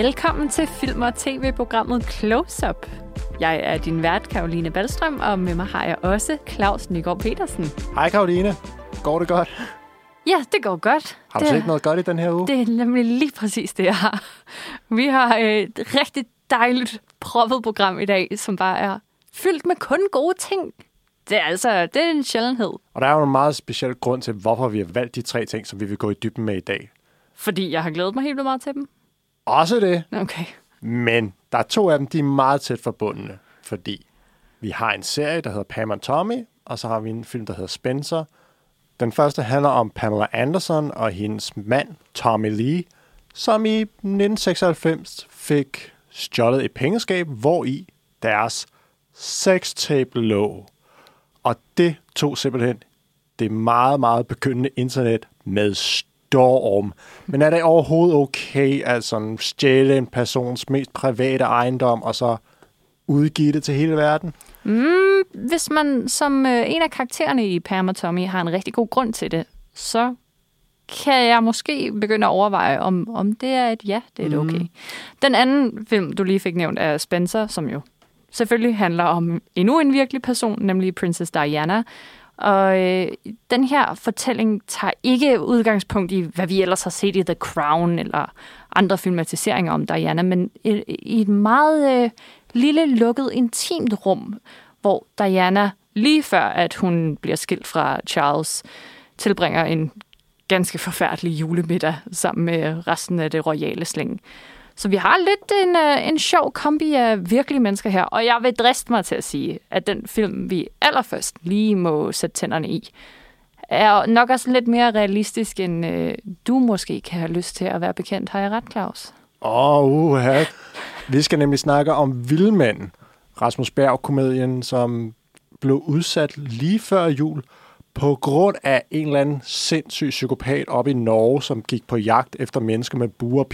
Velkommen til film- og tv-programmet Close Up. Jeg er din vært, Karoline Ballstrøm, og med mig har jeg også Claus Nygaard Petersen. Hej Karoline. Går det godt? Ja, det går godt. Har du det, set noget godt i den her uge? Det er nemlig lige præcis det, jeg har. Vi har et rigtig dejligt proppet program i dag, som bare er fyldt med kun gode ting. Det er altså det er en sjældenhed, Og der er jo en meget speciel grund til, hvorfor vi har valgt de tre ting, som vi vil gå i dybden med i dag. fordi jeg har glædet mig helt meget til dem. Også det, Okay. men der er to af dem, de er meget tæt forbundne, fordi vi har en serie, der hedder Pam and Tommy, og så har vi en film, der hedder Spencer. Den første handler om Pamela Anderson og hendes mand, Tommy Lee, som i 1996 fik stjålet et pengeskab, hvor i deres sextape lå. Og det tog simpelthen det meget, meget begyndende internet med storm. Men er det overhovedet okay at sådan stjæle en persons mest private ejendom, og så udgive det til hele verden? Hvis man som øh, en af karaktererne i Pam og Tommy har en rigtig god grund til det, så kan jeg måske begynde at overveje, om, om det er et ja, det er et okay. Den anden film, du lige fik nævnt, er Spencer, som jo selvfølgelig handler om endnu en virkelig person, nemlig Princess Diana. Og øh, den her fortælling tager ikke udgangspunkt i, hvad vi ellers har set i The Crown eller andre filmatiseringer om Diana, men i, i et meget øh, lille, lukket, intimt rum, hvor Diana lige før, at hun bliver skilt fra Charles, tilbringer en ganske forfærdelig julemiddag sammen med resten af det royale slæng. Så vi har lidt en, øh, en sjov kombi af virkelige mennesker her, og jeg vil driste mig til at sige, at den film, vi allerførst lige må sætte tænderne i, er nok også lidt mere realistisk, end øh, du måske kan have lyst til at være bekendt. Har jeg ret, Claus? Åh, oh, uha. Vi skal nemlig snakke om Vildmanden, Rasmus Berg-komedien, som blev udsat lige før jul på grund af en eller anden sindssyg psykopat op i Norge, som gik på jagt efter mennesker med buer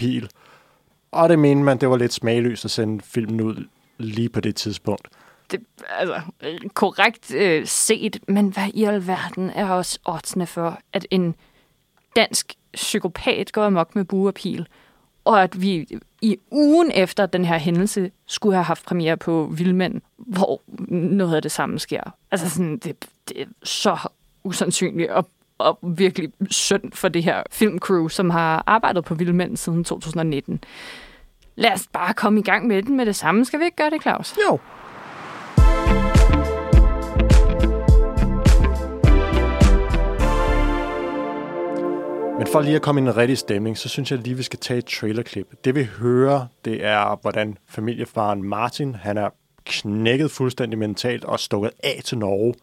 og det mente man, det var lidt smagløst at sende filmen ud lige på det tidspunkt. Det altså korrekt øh, set, men hvad i alverden er også oddsene for, at en dansk psykopat går amok med bue og pil, og at vi i ugen efter den her hændelse skulle have haft premiere på Vildmænd, hvor noget af det samme sker. Altså sådan, det, det er så usandsynligt og, og virkelig synd for det her filmcrew, som har arbejdet på Vildmænd siden 2019. Lad os bare komme i gang med den med det samme. Skal vi ikke gøre det, Claus? Jo. Men for lige at komme i en rigtig stemning, så synes jeg lige, vi skal tage et trailerklip. Det vi hører, det er, hvordan familiefaren Martin, han er knækket fuldstændig mentalt og stukket af til Norge,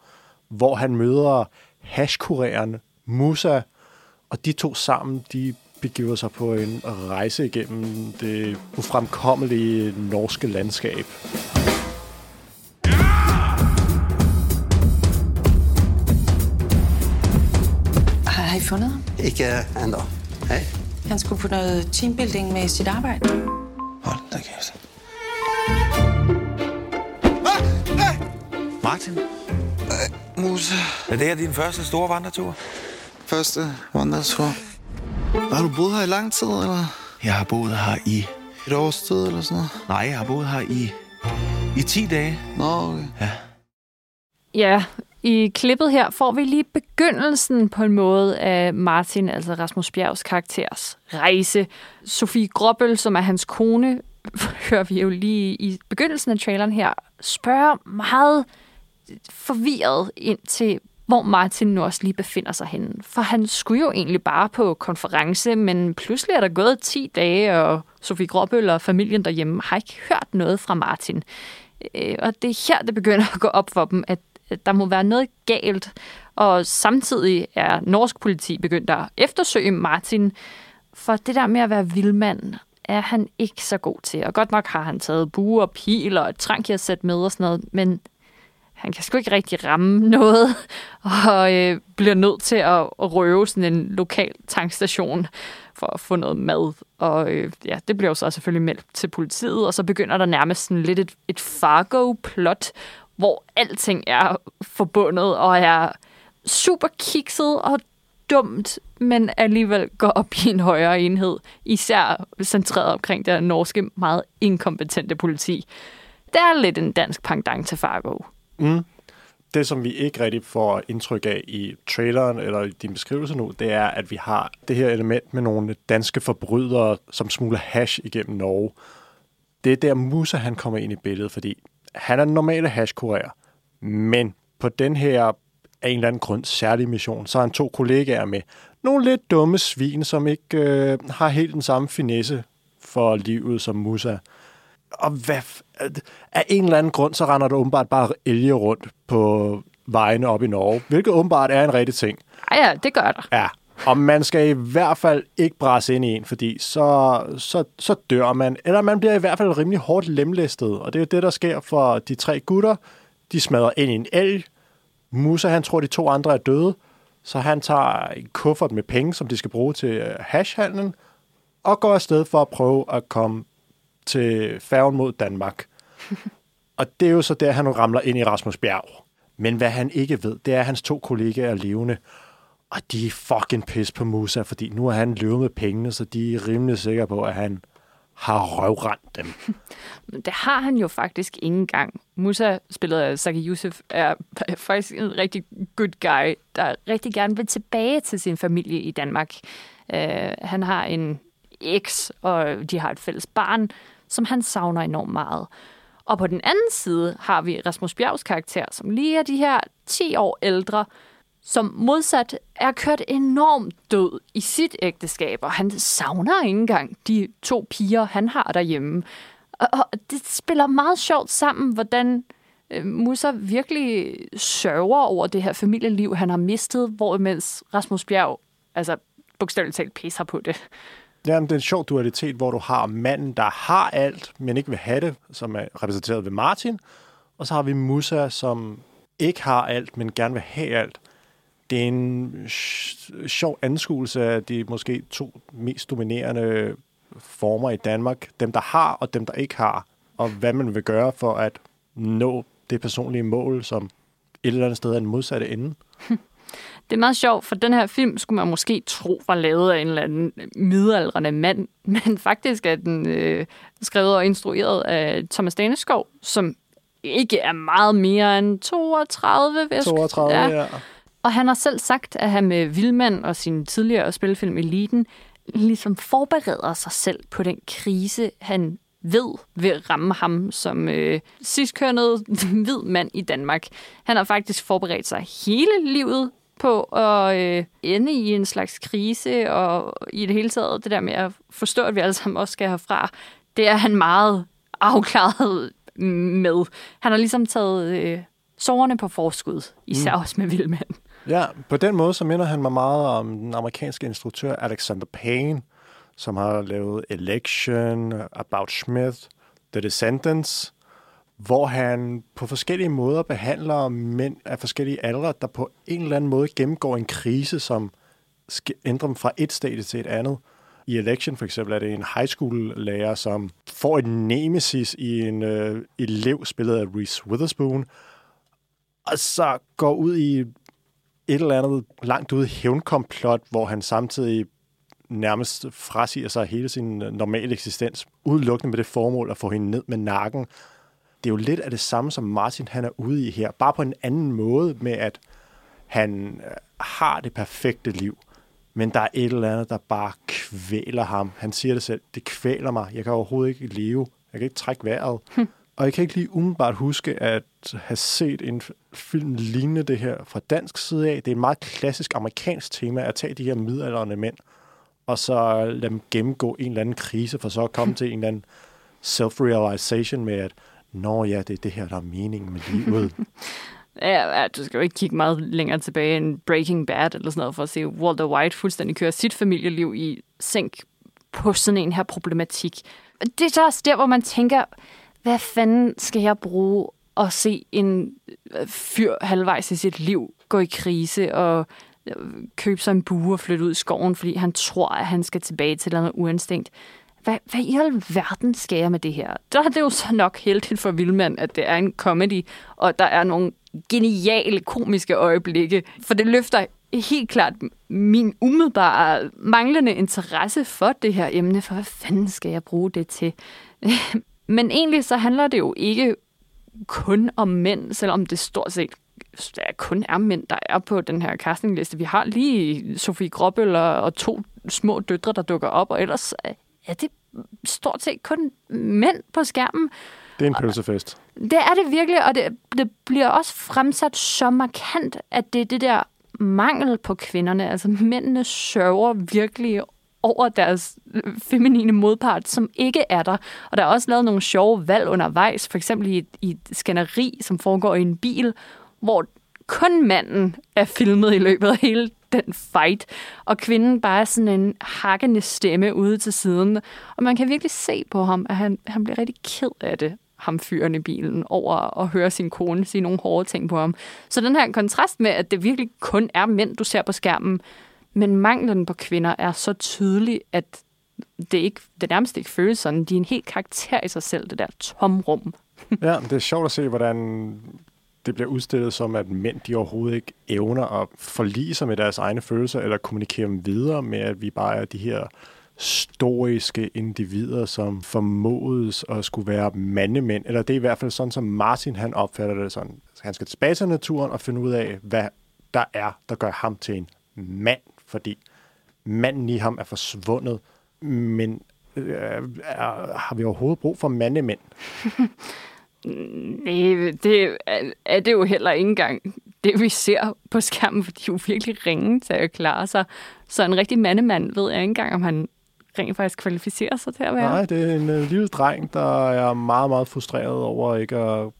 hvor han møder hashkureren Musa, og de to sammen, de begiver sig på en rejse igennem det ufremkommelige norske landskab. Har, har I fundet ham? Ikke ennå. Hej. Han skulle på noget teambuilding med sit arbejde. Hold da kæft. Martin, Musa, er det her din første store vandretur? første vandretur. Har du boet her i lang tid, eller? Jeg har boet her i... Et års tid, eller sådan noget? Nej, jeg har boet her i... I 10 dage. Nå, okay. Ja, i klippet her får vi lige begyndelsen på en måde af Martin, altså Rasmus Bjergs karakters rejse. Sofie Gråbøl, som er hans kone, hører vi jo lige i begyndelsen af traileren her, spørger meget forvirret ind til, hvor Martin nu også lige befinder sig henne. For han skulle jo egentlig bare på konference, men pludselig er der gået 10 dage, og Sofie Gråbøl og familien derhjemme har ikke hørt noget fra Martin. Øh, og det er her, det begynder at gå op for dem, at der må være noget galt. Og samtidig er norsk politi begyndt at eftersøge Martin, for det der med at være vildmand, er han ikke så god til. Og godt nok har han taget buer, og pil og et trankiasæt med og sådan noget, men han kan sgu ikke rigtig ramme noget, og øh, bliver nødt til at, at røve sådan en lokal tankstation for at få noget mad. Og øh, ja, det bliver jo så selvfølgelig meldt til politiet, og så begynder der nærmest sådan lidt et, et Fargo-plot, hvor alting er forbundet og er super kikset og dumt, men alligevel går op i en højere enhed, især centreret omkring det norske meget inkompetente politi. Det er lidt en dansk pangdang til Fargo. Mm. Det, som vi ikke rigtig får indtryk af i traileren eller i din beskrivelse nu, det er, at vi har det her element med nogle danske forbrydere, som smugler hash igennem Norge. Det er der Musa, han kommer ind i billedet, fordi han er den normale hashkurer, men på den her af en eller anden grund særlig mission, så har han to kollegaer med. Nogle lidt dumme svin, som ikke øh, har helt den samme finesse for livet som Musa. Og hvad, af en eller anden grund, så render der åbenbart bare elge rundt på vejene op i Norge, hvilket åbenbart er en rigtig ting. Ej, ja, det gør der. Ja, og man skal i hvert fald ikke bræse ind i en, fordi så, så, så dør man. Eller man bliver i hvert fald rimelig hårdt lemlæstet. Og det er det, der sker for de tre gutter. De smadrer ind i en elg. Musa, han tror, de to andre er døde. Så han tager en kuffert med penge, som de skal bruge til øh, hashhandlen, og går afsted for at prøve at komme til færgen mod Danmark. og det er jo så der, han ramler ind i Rasmus Bjerg. Men hvad han ikke ved, det er, at hans to kollegaer er levende. Og de er fucking pis på Musa, fordi nu er han løbet med pengene, så de er rimelig sikre på, at han har røvrendt dem. Men det har han jo faktisk ingen gang. Musa, spillet af Saki Youssef, er faktisk en rigtig good guy, der rigtig gerne vil tilbage til sin familie i Danmark. Uh, han har en eks, og de har et fælles barn, som han savner enormt meget. Og på den anden side har vi Rasmus Bjergs karakter, som lige er de her 10 år ældre, som modsat er kørt enormt død i sit ægteskab, og han savner ikke engang de to piger, han har derhjemme. Og det spiller meget sjovt sammen, hvordan øh, Musa virkelig sørger over det her familieliv, han har mistet, hvor imens Rasmus Bjerg, altså bogstaveligt talt, pisser på det. Ja, det er en sjov dualitet, hvor du har manden, der har alt, men ikke vil have det, som er repræsenteret ved Martin. Og så har vi Musa, som ikke har alt, men gerne vil have alt. Det er en sjov anskuelse af de måske to mest dominerende former i Danmark. Dem, der har, og dem, der ikke har. Og hvad man vil gøre for at nå det personlige mål, som et eller andet sted er den modsatte ende. Det er meget sjovt, for den her film skulle man måske tro var lavet af en eller anden midaldrende mand, men faktisk er den øh, skrevet og instrueret af Thomas Daneskov, som ikke er meget mere end 32. 32, ja. ja. Og han har selv sagt, at han med Vildmand og sin tidligere spilfilm Eliten ligesom forbereder sig selv på den krise, han ved vil ramme ham som øh, sidstkørnet hvid mand i Danmark. Han har faktisk forberedt sig hele livet på at øh, ende i en slags krise, og i det hele taget det der med at forstå, at vi alle sammen også skal herfra, det er han meget afklaret med. Han har ligesom taget øh, sårene på forskud, især mm. også med Vildmand. Ja, på den måde så minder han mig meget om den amerikanske instruktør Alexander Payne, som har lavet Election, About Smith, The Descendants, hvor han på forskellige måder behandler mænd af forskellige aldre, der på en eller anden måde gennemgår en krise, som skal ændre dem fra et stadie til et andet. I Election for eksempel er det en high school lærer, som får et nemesis i en øh, elev spillet af Reese Witherspoon, og så går ud i et eller andet langt ude hævnkomplot, hvor han samtidig nærmest frasiger sig hele sin øh, normale eksistens, udelukkende med det formål at få hende ned med nakken det er jo lidt af det samme, som Martin han er ude i her. Bare på en anden måde med, at han øh, har det perfekte liv, men der er et eller andet, der bare kvæler ham. Han siger det selv, det kvæler mig. Jeg kan overhovedet ikke leve. Jeg kan ikke trække vejret. Hm. Og jeg kan ikke lige umiddelbart huske at have set en film lignende det her fra dansk side af. Det er et meget klassisk amerikansk tema at tage de her midaldrende mænd, og så lade dem gennemgå en eller anden krise, for så at komme til en eller anden self-realization med, at Nå ja, det er det her, der er meningen med livet. ja, ja, du skal jo ikke kigge meget længere tilbage end Breaking Bad eller sådan noget, for at se Walter White fuldstændig køre sit familieliv i sænk på sådan en her problematik. Det er også der, hvor man tænker, hvad fanden skal jeg bruge at se en øh, fyr halvvejs i sit liv gå i krise og øh, købe sig en bue og flytte ud i skoven, fordi han tror, at han skal tilbage til noget uinstinkt hvad, hvad i alverden skal jeg med det her? Der er det jo så nok heldigt for Vilman, at det er en comedy, og der er nogle geniale komiske øjeblikke, for det løfter helt klart min umiddelbare manglende interesse for det her emne, for hvad fanden skal jeg bruge det til? Men egentlig så handler det jo ikke kun om mænd, selvom det stort set der kun er mænd, der er på den her castingliste. Vi har lige Sofie Gråbøl og to små døtre, der dukker op, og ellers er det stort set kun mænd på skærmen. Det er en pølsefest. Det er det virkelig, og det, det bliver også fremsat så markant, at det er det der mangel på kvinderne. Altså mændene sørger virkelig over deres feminine modpart, som ikke er der. Og der er også lavet nogle sjove valg undervejs, for eksempel i, i et skænderi, som foregår i en bil, hvor kun manden er filmet i løbet af hele den fight, og kvinden bare er sådan en hakkende stemme ude til siden. Og man kan virkelig se på ham, at han, han bliver rigtig ked af det, ham fyren i bilen, over at høre sin kone sige nogle hårde ting på ham. Så den her kontrast med, at det virkelig kun er mænd, du ser på skærmen, men manglen på kvinder er så tydelig, at det, ikke, det nærmest ikke føles sådan. De er en helt karakter i sig selv, det der tomrum. ja, det er sjovt at se, hvordan det bliver udstillet som, at mænd de overhovedet ikke evner at forlige sig med deres egne følelser, eller kommunikere dem videre med, at vi bare er de her stoiske individer, som formodes at skulle være mandemænd. Eller det er i hvert fald sådan, som Martin han opfatter det sådan. Han skal tilbage til naturen og finde ud af, hvad der er, der gør ham til en mand. Fordi manden i ham er forsvundet. Men øh, er, har vi overhovedet brug for mandemænd? Nej, det er det jo heller ikke engang det, vi ser på skærmen, for de er jo virkelig ringe til at klare sig. Så en rigtig mandemand ved jeg ikke engang, om han rent faktisk kvalificerer sig til at være. Nej, det er en uh, lille dreng, der er meget, meget frustreret over ikke at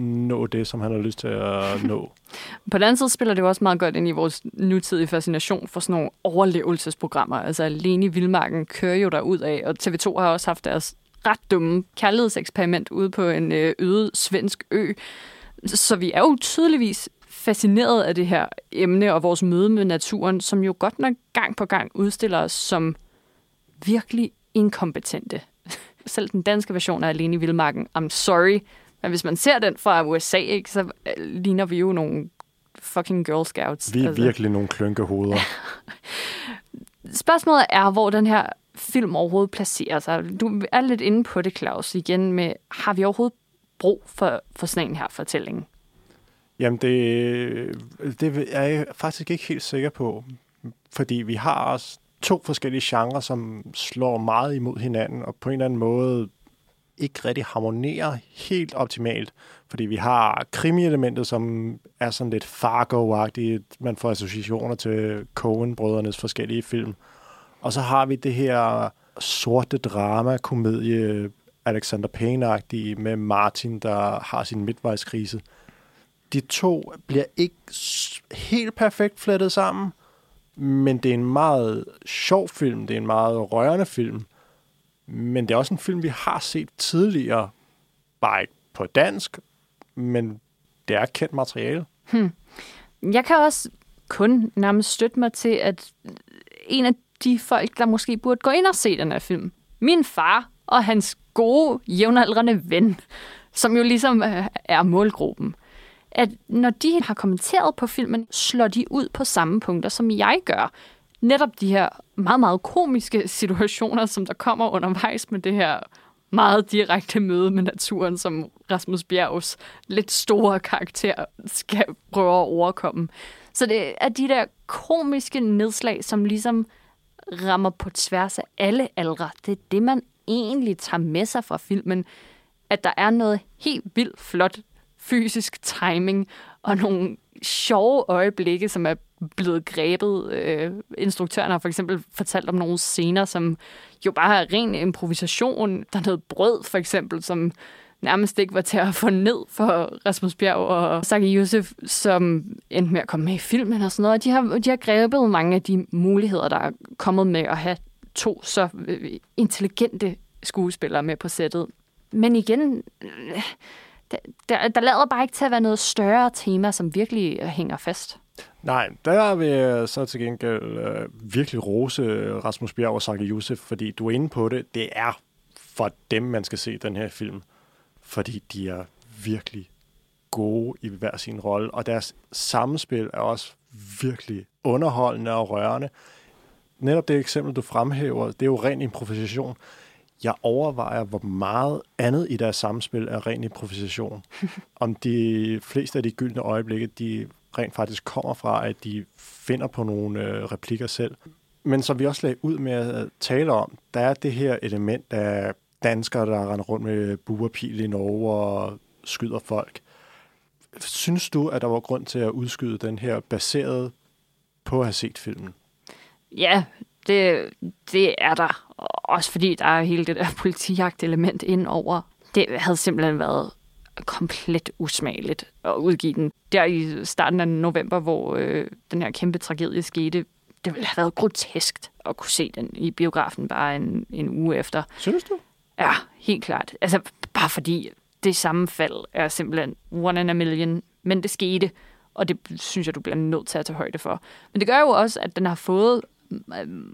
nå det, som han har lyst til at nå. På den anden side spiller det jo også meget godt ind i vores nutidige fascination for sådan nogle overlevelsesprogrammer. Altså Alene i Vildmarken kører jo der ud af, og TV2 har også haft deres ret dumme kærlighedseksperiment ude på en øh, øde svensk ø. Så vi er jo tydeligvis fascineret af det her emne og vores møde med naturen, som jo godt nok gang på gang udstiller os som virkelig inkompetente. Selv den danske version af Alene i Vildmarken, I'm sorry, men hvis man ser den fra USA, ikke, så øh, ligner vi jo nogle fucking Girl Scouts. Vi er altså. virkelig nogle klønkehoveder. Spørgsmålet er, hvor den her film overhovedet placerer sig. Du er lidt inde på det, Claus, igen med, har vi overhovedet brug for, for sådan en her fortælling? Jamen, det, det er jeg faktisk ikke helt sikker på, fordi vi har også to forskellige genrer, som slår meget imod hinanden, og på en eller anden måde ikke rigtig harmonerer helt optimalt. Fordi vi har krimielementet, som er sådan lidt Fargo-agtigt. Man får associationer til Coen-brødrenes forskellige film. Og så har vi det her sorte drama-komedie, Alexander Payne-agtige, med Martin, der har sin midtvejskrise. De to bliver ikke helt perfekt flettet sammen, men det er en meget sjov film, det er en meget rørende film, men det er også en film, vi har set tidligere, bare ikke på dansk, men det er kendt materiale. Hmm. Jeg kan også kun nærmest støtte mig til, at en af de folk, der måske burde gå ind og se den her film, min far og hans gode, jævnaldrende ven, som jo ligesom øh, er målgruppen, at når de har kommenteret på filmen, slår de ud på samme punkter, som jeg gør. Netop de her meget, meget komiske situationer, som der kommer undervejs med det her meget direkte møde med naturen, som Rasmus Bjergs lidt store karakter skal prøve at overkomme. Så det er de der komiske nedslag, som ligesom rammer på tværs af alle aldre. Det er det, man egentlig tager med sig fra filmen. At der er noget helt vildt flot fysisk timing og nogle sjove øjeblikke, som er blevet grebet. Øh, instruktøren har for eksempel fortalt om nogle scener, som jo bare er ren improvisation. Der er noget brød, for eksempel, som nærmest ikke var til at få ned for Rasmus Bjerg og Saki Youssef, som endte med at komme med i filmen og sådan noget. De har, de har grebet mange af de muligheder, der er kommet med at have to så øh, intelligente skuespillere med på sættet. Men igen, der, der, der lader bare ikke til at være noget større tema, som virkelig hænger fast. Nej, der vil jeg så til gengæld øh, virkelig rose øh, Rasmus Bjerg og Saki Josef, fordi du er inde på det. Det er for dem, man skal se den her film fordi de er virkelig gode i hver sin rolle, og deres samspil er også virkelig underholdende og rørende. Netop det eksempel, du fremhæver, det er jo ren improvisation. Jeg overvejer, hvor meget andet i deres samspil er ren improvisation. Om de fleste af de gyldne øjeblikke, de rent faktisk kommer fra, at de finder på nogle øh, replikker selv. Men som vi også lagde ud med at tale om, der er det her element af danskere, der render rundt med buerpil i Norge og skyder folk. Synes du, at der var grund til at udskyde den her baseret på at have set filmen? Ja, det, det er der. Også fordi der er hele det der politijagt-element ind over. Det havde simpelthen været komplet usmageligt at udgive den. Der i starten af november, hvor øh, den her kæmpe tragedie skete, det ville have været groteskt at kunne se den i biografen bare en, en uge efter. Synes du? Ja, helt klart. Altså, bare fordi det sammenfald er simpelthen one in a million. Men det skete, og det synes jeg, du bliver nødt til at tage højde for. Men det gør jo også, at den har fået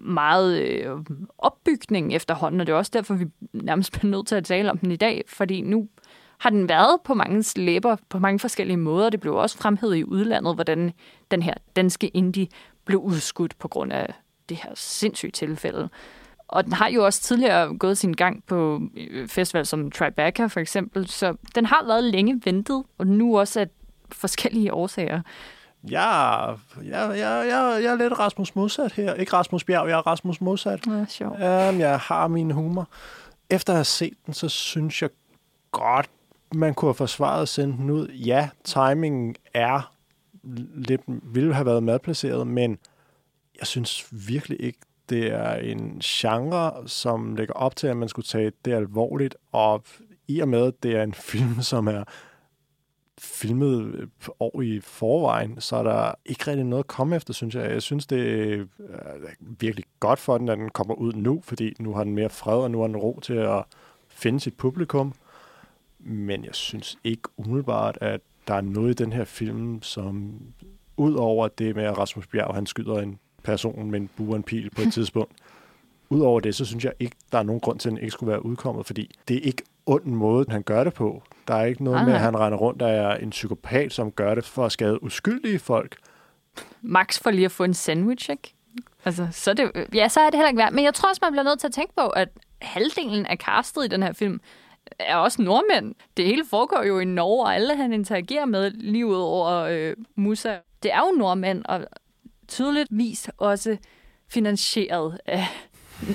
meget øh, opbygning efterhånden, og det er også derfor, vi nærmest bliver nødt til at tale om den i dag, fordi nu har den været på mange læber på mange forskellige måder. Det blev også fremhævet i udlandet, hvordan den her danske indie blev udskudt på grund af det her sindssyge tilfælde. Og den har jo også tidligere gået sin gang på øh, festival som Tribeca for eksempel, så den har været længe ventet, og nu også af forskellige årsager. Ja, jeg, jeg, jeg, jeg er lidt Rasmus modsat her. Ikke Rasmus Bjerg, jeg er Rasmus modsat. Ja, sjovt. Um, jeg har min humor. Efter at have set den, så synes jeg godt, man kunne have forsvaret at sende den ud. Ja, timingen er lidt, ville have været madplaceret, men jeg synes virkelig ikke, det er en genre, som lægger op til, at man skulle tage det alvorligt, og i og med, at det er en film, som er filmet øh, år i forvejen, så er der ikke rigtig noget at komme efter, synes jeg. Jeg synes, det øh, er virkelig godt for den, at den kommer ud nu, fordi nu har den mere fred, og nu har den ro til at finde sit publikum. Men jeg synes ikke umiddelbart, at der er noget i den her film, som ud over det med, at Rasmus Bjerg han skyder en person med en bue en pil på et tidspunkt, Udover det, så synes jeg ikke, der er nogen grund til, at den ikke skulle være udkommet, fordi det er ikke ond måde, han gør det på. Der er ikke noget Nej, med, at nej. han render rundt, der er en psykopat, som gør det for at skade uskyldige folk. Max for lige at få en sandwich, ikke? Altså, så det, ja, så er det heller ikke værd. Men jeg tror også, man bliver nødt til at tænke på, at halvdelen af castet i den her film er også nordmænd. Det hele foregår jo i Norge, og alle han interagerer med lige ud over øh, Musa. Det er jo nordmænd, og tydeligvis også finansieret af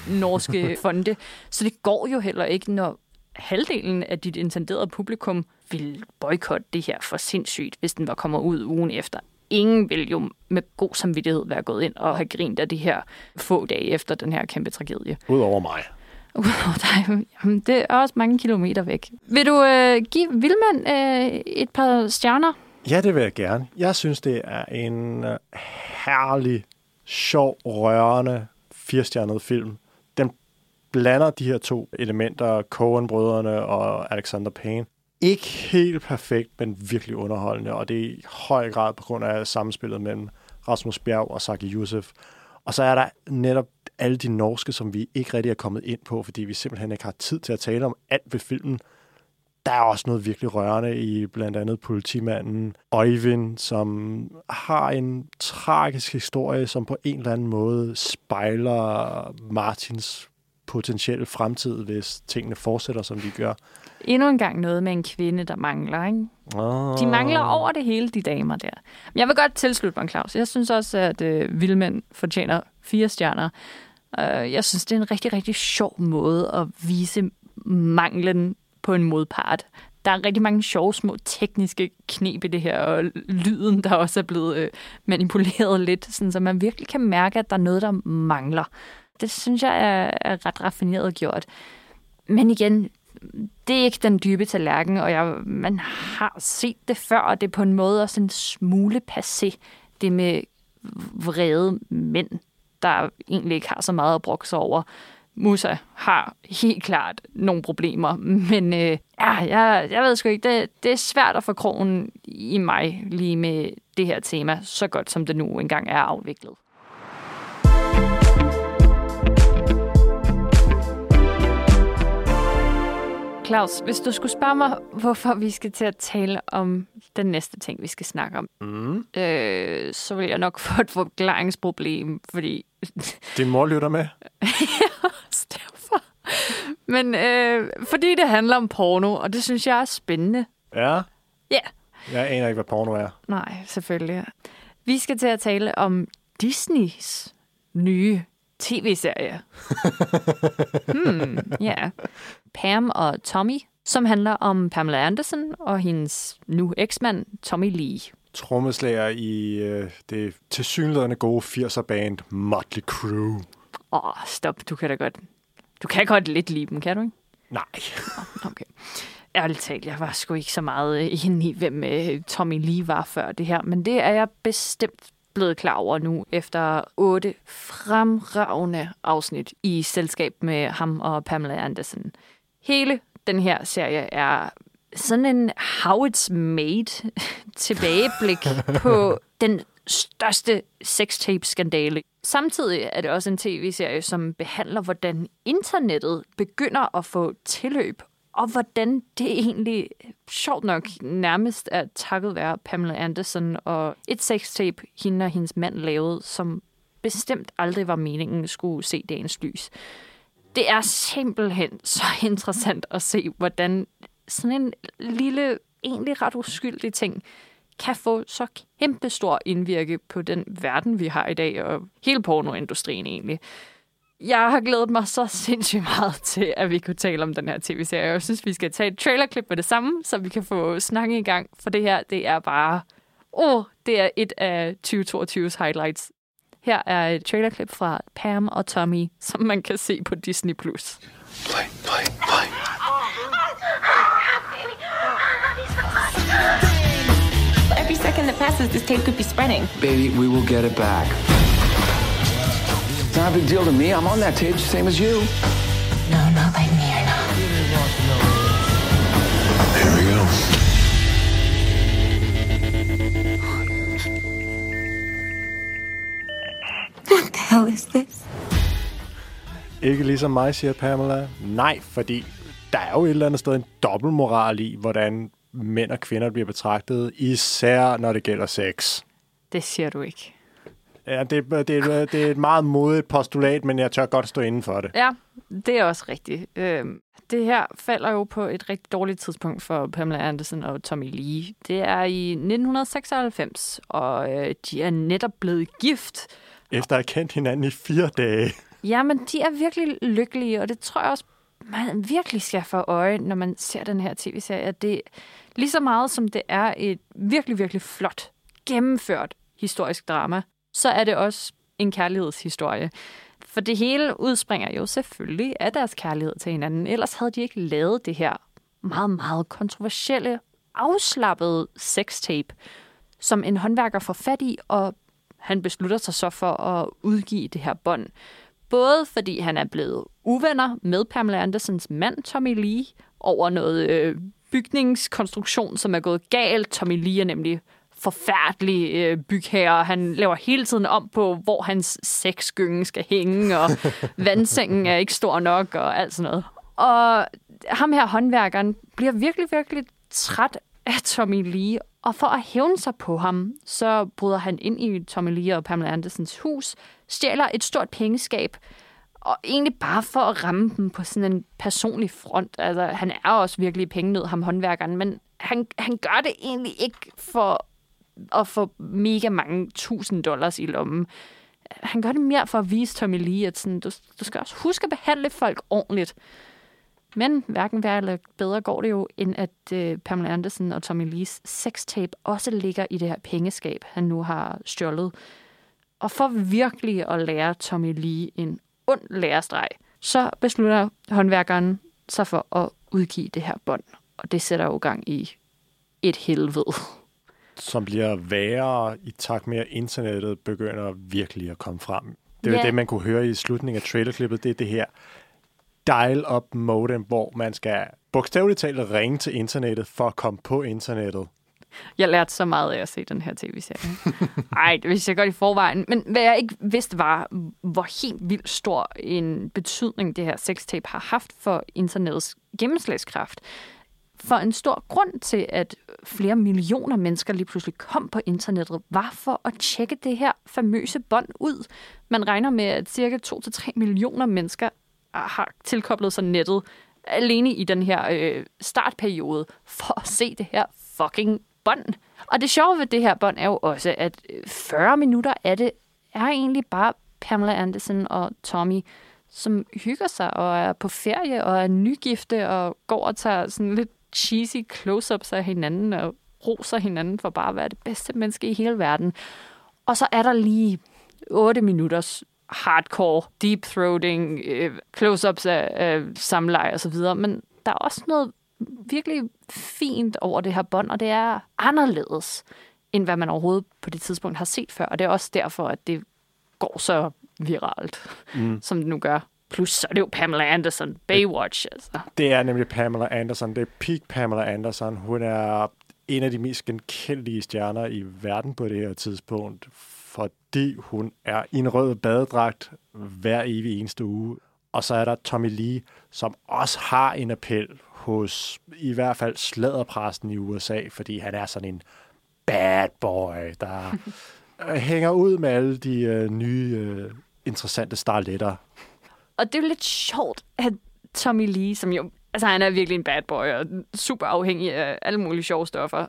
norske fonde. Så det går jo heller ikke, når halvdelen af dit intenderede publikum vil boykotte det her for sindssygt, hvis den var kommet ud ugen efter. Ingen vil jo med god samvittighed være gået ind og have grint af det her få dage efter den her kæmpe tragedie. Udover mig. Udover dig, jamen, det er også mange kilometer væk. Vil du øh, give Vilmand øh, et par stjerner? Ja, det vil jeg gerne. Jeg synes, det er en øh, herlig, sjov, rørende, firestjernet film. Den blander de her to elementer, Coen-brødrene og Alexander Payne. Ikke helt perfekt, men virkelig underholdende, og det er i høj grad på grund af samspillet mellem Rasmus Bjerg og Saki Youssef. Og så er der netop alle de norske, som vi ikke rigtig er kommet ind på, fordi vi simpelthen ikke har tid til at tale om alt ved filmen. Der er også noget virkelig rørende i blandt andet politimanden Øjvind, som har en tragisk historie, som på en eller anden måde spejler Martins potentielle fremtid, hvis tingene fortsætter, som de gør. Endnu en gang noget med en kvinde, der mangler, ikke? Oh. De mangler over det hele, de damer der. Men jeg vil godt tilslutte mig, Claus. Jeg synes også, at øh, Vildmænd fortjener fire stjerner. Uh, jeg synes, det er en rigtig, rigtig sjov måde at vise manglen på en modpart. Der er rigtig mange sjove, små tekniske knep i det her, og lyden, der også er blevet øh, manipuleret lidt, sådan, så man virkelig kan mærke, at der er noget, der mangler. Det synes jeg er, er ret raffineret gjort. Men igen, det er ikke den dybe tallerken, og jeg, man har set det før, og det er på en måde også en smule passé, det med vrede mænd, der egentlig ikke har så meget at brokke sig over. Musa har helt klart nogle problemer, men øh, ja, jeg, jeg ved sgu ikke, det, det er svært at få krogen i mig lige med det her tema, så godt som det nu engang er afviklet. Claus, hvis du skulle spørge mig, hvorfor vi skal til at tale om den næste ting, vi skal snakke om, Mm. øh, så vil jeg nok få et forklaringsproblem, fordi Din mor lytter med. Men øh, fordi det handler om porno, og det synes jeg er spændende. Ja. Ja. Jeg aner ikke, hvad porno er. Nej, selvfølgelig. Vi skal til at tale om Disneys nye tv-serie. hmm, ja. Pam og Tommy, som handler om Pamela Anderson og hendes nu eksmand Tommy Lee. Trommeslager i øh, det tilsyneladende gode 80'er-band Motley Crue. Åh, oh, stop, du kan da godt... Du kan godt lidt lide dem, kan du ikke? Nej. Okay. Ærligt talt, jeg var sgu ikke så meget øh, inde i, hvem øh, Tommy Lee var før det her, men det er jeg bestemt blevet klar over nu, efter otte fremragende afsnit i selskab med ham og Pamela Anderson. Hele den her serie er sådan en how it's made tilbageblik på den største sextape-skandale. Samtidig er det også en tv-serie, som behandler, hvordan internettet begynder at få tilløb, og hvordan det egentlig, sjovt nok, nærmest er takket være Pamela Anderson og et sextape, hende og hendes mand lavede, som bestemt aldrig var meningen skulle se dagens lys. Det er simpelthen så interessant at se, hvordan sådan en lille, egentlig ret uskyldig ting, kan få så kæmpe stor indvirke på den verden, vi har i dag, og hele pornoindustrien egentlig. Jeg har glædet mig så sindssygt meget til, at vi kunne tale om den her tv-serie. Jeg synes, vi skal tage et trailerklip med det samme, så vi kan få snakken i gang. For det her, det er bare... Åh, oh, det er et af 2022's highlights. Her er et trailerklip fra Pam og Tommy, som man kan se på Disney+. Plus. Play, play, play. Every second that passes, this tape could be spreading. Baby, we will get it back. It's not a big deal to me. I'm on that tape, same as you. No, not like me or not. Here we go. What the hell is this? Ikke ligesom mig, siger Pamela. Nej, fordi der er jo et eller andet sted en dobbeltmoral i, hvordan mænd og kvinder bliver betragtet, især når det gælder sex. Det siger du ikke. Ja, det, det, det, det er et meget modigt postulat, men jeg tør godt stå inden for det. Ja, det er også rigtigt. Øhm, det her falder jo på et rigtig dårligt tidspunkt for Pamela Anderson og Tommy Lee. Det er i 1996, og øh, de er netop blevet gift. Efter at have kendt hinanden i fire dage. Jamen, de er virkelig lykkelige, og det tror jeg også, man virkelig skal få øje, når man ser den her tv-serie. at Det lige så meget som det er et virkelig, virkelig flot, gennemført historisk drama, så er det også en kærlighedshistorie. For det hele udspringer jo selvfølgelig af deres kærlighed til hinanden. Ellers havde de ikke lavet det her meget, meget kontroversielle, afslappede sextape, som en håndværker får fat i, og han beslutter sig så for at udgive det her bånd. Både fordi han er blevet uvenner med Pamela Andersens mand, Tommy Lee, over noget øh, bygningskonstruktion, som er gået galt. Tommy Lee er nemlig forfærdelig øh, bygherre. Han laver hele tiden om på, hvor hans sexgynge skal hænge, og vandsengen er ikke stor nok, og alt sådan noget. Og ham her, håndværkeren, bliver virkelig, virkelig træt af Tommy Lee, og for at hævne sig på ham, så bryder han ind i Tommy Lee og Pamela Andersens hus, stjæler et stort pengeskab, og egentlig bare for at ramme dem på sådan en personlig front. Altså, han er også virkelig pengenød, ham håndværkeren, men han, han gør det egentlig ikke for at få mega mange tusind dollars i lommen. Han gør det mere for at vise Tommy Lee, at sådan, du, du skal også huske at behandle folk ordentligt. Men hverken værre eller bedre går det jo, end at øh, Pamela Andersen og Tommy Lees sextape også ligger i det her pengeskab, han nu har stjålet. Og for virkelig at lære Tommy Lee en ond lærestreg, så beslutter håndværkeren sig for at udgive det her bånd. Og det sætter jo gang i et helvede. Som bliver værre i takt med, at internettet begynder virkelig at komme frem. Det er Ja. det, man kunne høre i slutningen af trailerklippet. Det er det her dial-up modem, hvor man skal bogstaveligt talt ringe til internettet for at komme på internettet. Jeg lærte så meget af at se den her tv-serie. Ej, det vidste jeg godt i forvejen. Men hvad jeg ikke vidste var, hvor helt vildt stor en betydning det her sextape har haft for internettets gennemslagskraft. For en stor grund til, at flere millioner mennesker lige pludselig kom på internettet, var for at tjekke det her famøse bånd ud. Man regner med, at cirka 2-3 millioner mennesker har tilkoblet sig nettet alene i den her øh, startperiode for at se det her fucking bånd. Og det sjove ved det her bånd er jo også, at øh, 40 minutter af det er egentlig bare Pamela Anderson og Tommy, som hygger sig og er på ferie og er nygifte og går og tager sådan lidt cheesy close-ups af hinanden og roser hinanden for bare at være det bedste menneske i hele verden. Og så er der lige 8 minutters hardcore, deep throating, øh, close-ups af, øh, samleje og så videre. Men der er også noget virkelig fint over det her bånd, og det er anderledes, end hvad man overhovedet på det tidspunkt har set før. Og det er også derfor, at det går så viralt, mm. som det nu gør. Plus så er det jo Pamela Anderson, Baywatch. Altså. Det er nemlig Pamela Anderson. Det er peak Pamela Anderson. Hun er en af de mest genkendelige stjerner i verden på det her tidspunkt, fordi hun er i en rød badedragt hver evig eneste uge. Og så er der Tommy Lee, som også har en appel hos i hvert fald slæderpressen i USA, fordi han er sådan en bad boy, der hænger ud med alle de uh, nye, uh, interessante starletter. Og det er jo lidt sjovt, at Tommy Lee, som jo, altså han er virkelig en bad boy og super afhængig af alle mulige sjove stoffer,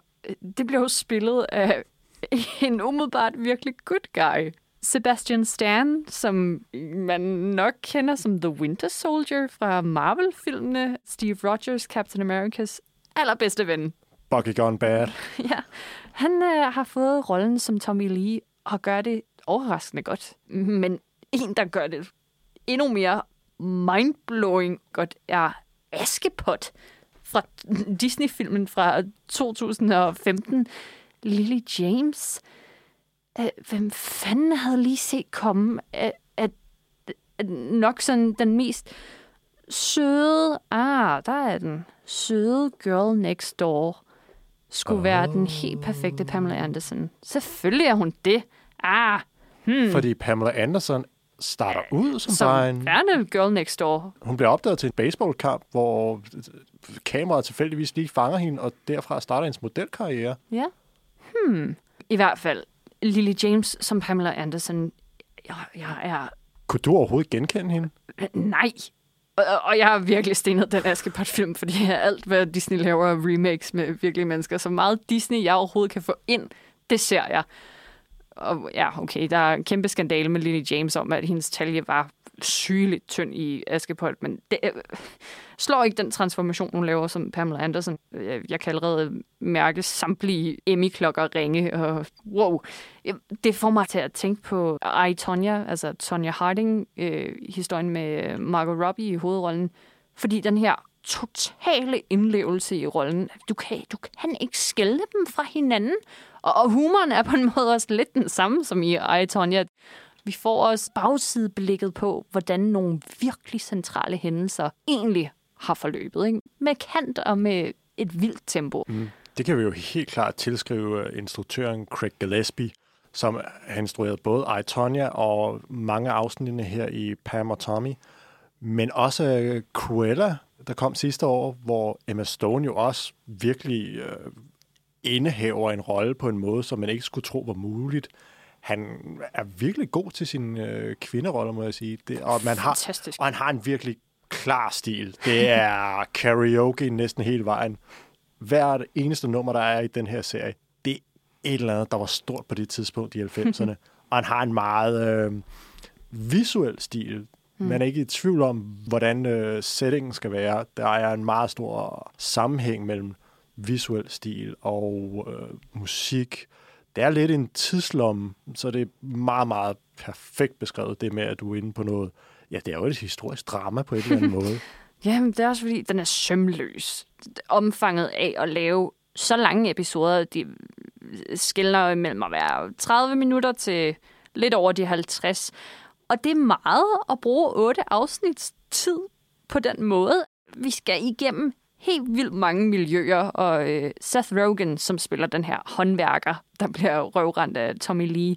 det bliver jo spillet af en umiddelbart virkelig good guy. Sebastian Stan, som man nok kender som The Winter Soldier fra Marvel-filmene. Steve Rogers, Captain America's allerbedste ven. Bucky Gone Bad. ja, han øh, har fået rollen som Tommy Lee og gør det overraskende godt. Men en, der gør det endnu mere mindblowing godt, er Askepot fra Disney-filmen fra 2015. Lily James. Øh, hvem fanden havde lige set komme, at, at, at nok sådan den mest søde, ah, der er den, søde girl next door, skulle oh. være den helt perfekte Pamela Anderson. Selvfølgelig er hun det. Ah, hmm. Fordi Pamela Anderson starter ud som, som bare en... værende girl next door. Hun bliver opdaget til en baseballkamp, hvor kameraet tilfældigvis lige fanger hende, og derfra starter hendes modelkarriere. Ja. Hmm. I hvert fald, Lily James som Pamela Anderson, jeg, jeg er... Kunne du overhovedet genkende hende? Nej. Og, og jeg har virkelig stenet den Askepot-film, fordi alt, hvad Disney laver er remakes med virkelige mennesker. Så meget Disney, jeg overhovedet kan få ind, det ser jeg. Og ja, okay, der er en kæmpe skandale med Lily James om, at hendes talje var sygeligt tynd i Askepot, men det øh, slår ikke den transformation, hun laver som Pamela Anderson. Jeg, øh, jeg kan allerede mærke samtlige Emmy-klokker ringe, og wow. Det får mig til at tænke på I, Tonya, altså Tonya Harding, øh, historien med Margot Robbie i hovedrollen, fordi den her totale indlevelse i rollen. Du kan, du kan ikke skælde dem fra hinanden. Og, og humoren er på en måde også lidt den samme som i I, Tonya. Vi får også bagsideblikket på, hvordan nogle virkelig centrale hændelser egentlig har forløbet. Ikke? Med kant og med et vildt tempo. Mm. Det kan vi jo helt klart tilskrive øh, instruktøren Craig Gillespie, som har instrueret både I, Tonya og mange afsnittene her i Pam og Tommy. Men også øh, Cruella, der kom sidste år, hvor Emma Stone jo også virkelig øh, indehaver en rolle på en måde, som man ikke skulle tro var muligt han er virkelig god til sine øh, kvinderoller, må jeg sige. Det, og, man har, Fantastisk. og han har en virkelig klar stil. Det er karaoke næsten hele vejen. Hvert eneste nummer, der er i den her serie, det er et eller andet, der var stort på det tidspunkt i 90'erne. og han har en meget øh, visuel stil. Mm. Man er ikke i tvivl om, hvordan øh, settingen skal være. Der er en meget stor sammenhæng mellem visuel stil og øh, musik, det er lidt en tidslomme, så det er meget, meget perfekt beskrevet, det med, at du er inde på noget. Ja, det er jo et historisk drama på en eller anden måde. Jamen, det er også fordi, den er sømløs. Omfanget af at lave så lange episoder, de skiller mellem at være 30 minutter til lidt over de 50. Og det er meget at bruge otte afsnits tid på den måde. Vi skal igennem helt vildt mange miljøer, og øh, Seth Rogen, som spiller den her håndværker, der bliver røvrendt af Tommy Lee,